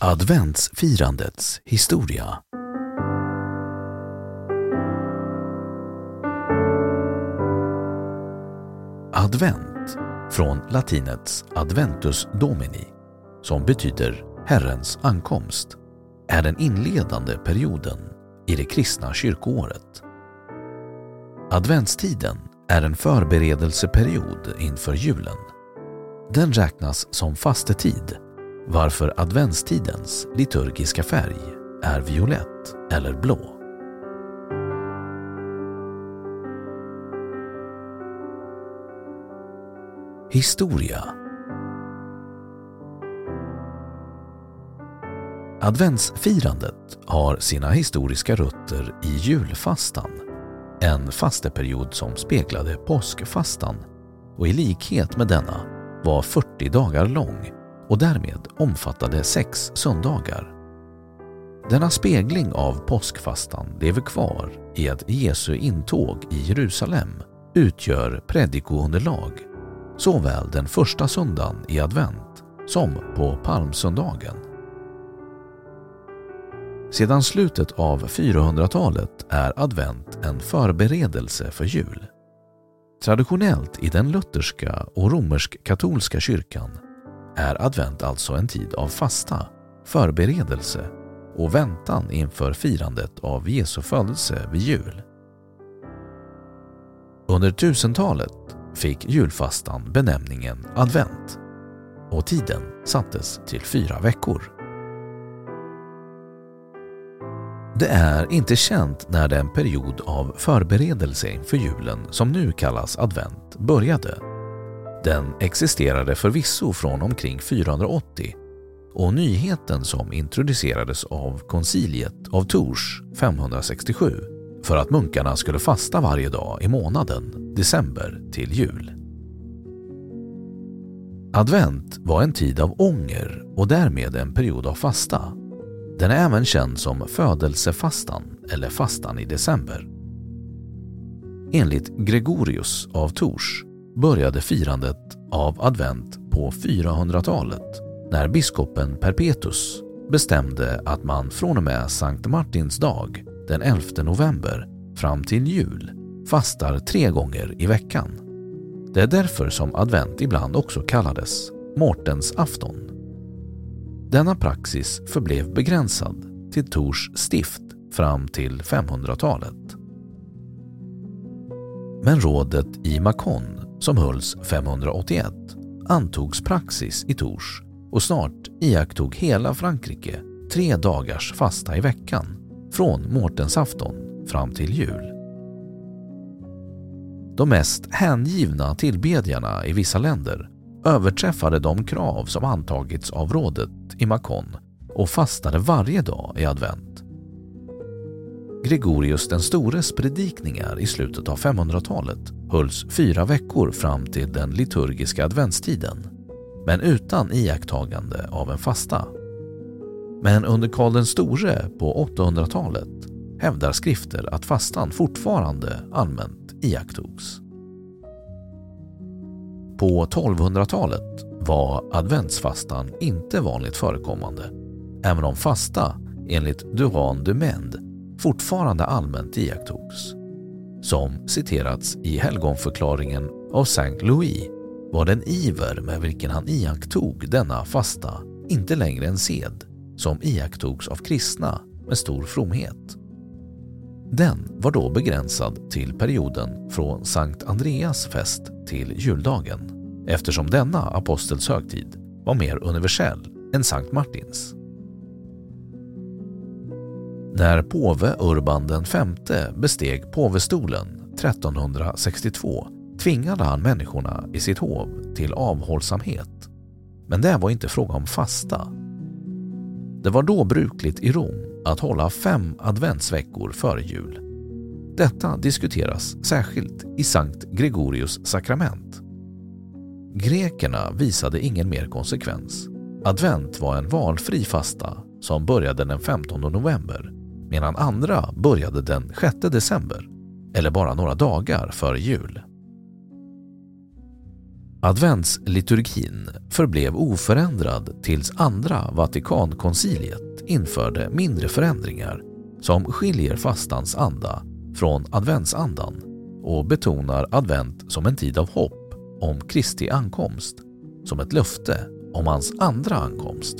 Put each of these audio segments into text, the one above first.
Adventsfirandets historia Advent, från latinets adventus domini, som betyder Herrens ankomst, är den inledande perioden i det kristna kyrkoåret. Adventstiden är en förberedelseperiod inför julen. Den räknas som fastetid varför adventstidens liturgiska färg är violett eller blå. Historia Adventsfirandet har sina historiska rötter i julfastan, en fasteperiod som speglade påskfastan och i likhet med denna var 40 dagar lång och därmed omfattade sex söndagar. Denna spegling av påskfastan lever kvar i att Jesu intåg i Jerusalem utgör predikounderlag såväl den första söndagen i advent som på palmsöndagen. Sedan slutet av 400-talet är advent en förberedelse för jul. Traditionellt i den lutherska och romersk-katolska kyrkan är advent alltså en tid av fasta, förberedelse och väntan inför firandet av Jesu födelse vid jul. Under tusentalet fick julfastan benämningen advent och tiden sattes till fyra veckor. Det är inte känt när den period av förberedelse inför julen som nu kallas advent började den existerade förvisso från omkring 480 och nyheten som introducerades av konciliet av Tours 567 för att munkarna skulle fasta varje dag i månaden december till jul. Advent var en tid av ånger och därmed en period av fasta. Den är även känd som födelsefastan eller fastan i december. Enligt Gregorius av Tours började firandet av advent på 400-talet när biskopen Perpetus bestämde att man från och med Sankt Martins dag den 11 november fram till jul fastar tre gånger i veckan. Det är därför som advent ibland också kallades Mårtens afton. Denna praxis förblev begränsad till Tors stift fram till 500-talet. Men rådet i Macon som hölls 581 antogs praxis i Tours och snart iakttog hela Frankrike tre dagars fasta i veckan från Mårtensafton fram till jul. De mest hängivna tillbedjarna i vissa länder överträffade de krav som antagits av rådet i Macon och fastade varje dag i advent. Gregorius den stores predikningar i slutet av 500-talet hölls fyra veckor fram till den liturgiska adventstiden. men utan iakttagande av en fasta. Men under Karl den store på 800-talet hävdar skrifter att fastan fortfarande allmänt iakttogs. På 1200-talet var adventsfastan inte vanligt förekommande, även om fasta enligt Durand de Mende fortfarande allmänt iakttogs. Som citerats i helgonförklaringen av Saint Louis var den iver med vilken han iakttog denna fasta inte längre en sed som iakttogs av kristna med stor fromhet. Den var då begränsad till perioden från Sankt Andreas fest till juldagen eftersom denna apostels högtid var mer universell än Sankt Martins. När påve Urban V besteg påvestolen 1362 tvingade han människorna i sitt hov till avhållsamhet. Men det var inte fråga om fasta. Det var då brukligt i Rom att hålla fem adventsveckor före jul. Detta diskuteras särskilt i Sankt Gregorius sakrament. Grekerna visade ingen mer konsekvens. Advent var en valfri fasta som började den 15 november medan andra började den 6 december eller bara några dagar före jul. Adventsliturgin förblev oförändrad tills andra Vatikankonciliet införde mindre förändringar som skiljer fastans anda från adventsandan och betonar advent som en tid av hopp om Kristi ankomst, som ett löfte om hans andra ankomst.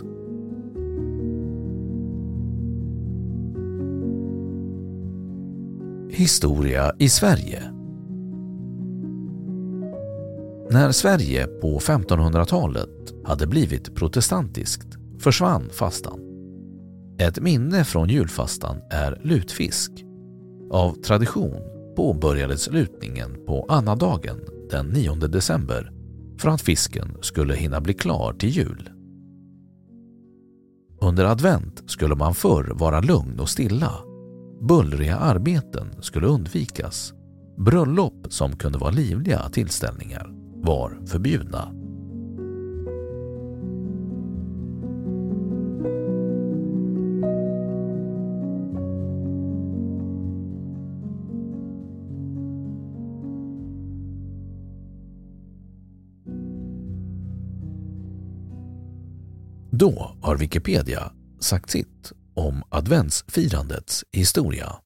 Historia i Sverige När Sverige på 1500-talet hade blivit protestantiskt försvann fastan. Ett minne från julfastan är lutfisk. Av tradition påbörjades lutningen på annandagen den 9 december för att fisken skulle hinna bli klar till jul. Under advent skulle man förr vara lugn och stilla. Bullriga arbeten skulle undvikas. Bröllop som kunde vara livliga tillställningar var förbjudna. Då har Wikipedia sagt sitt om adventsfirandets historia.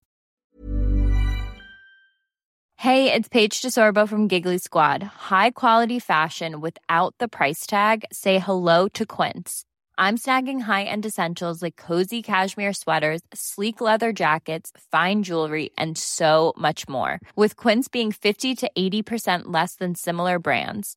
Hey, it's Paige DeSorbo from Giggly Squad. High quality fashion without the price tag. Say hello to Quince. I'm snagging high-end essentials like cozy cashmere sweaters, sleek leather jackets, fine jewelry, and so much more. With Quince being 50 to 80% less than similar brands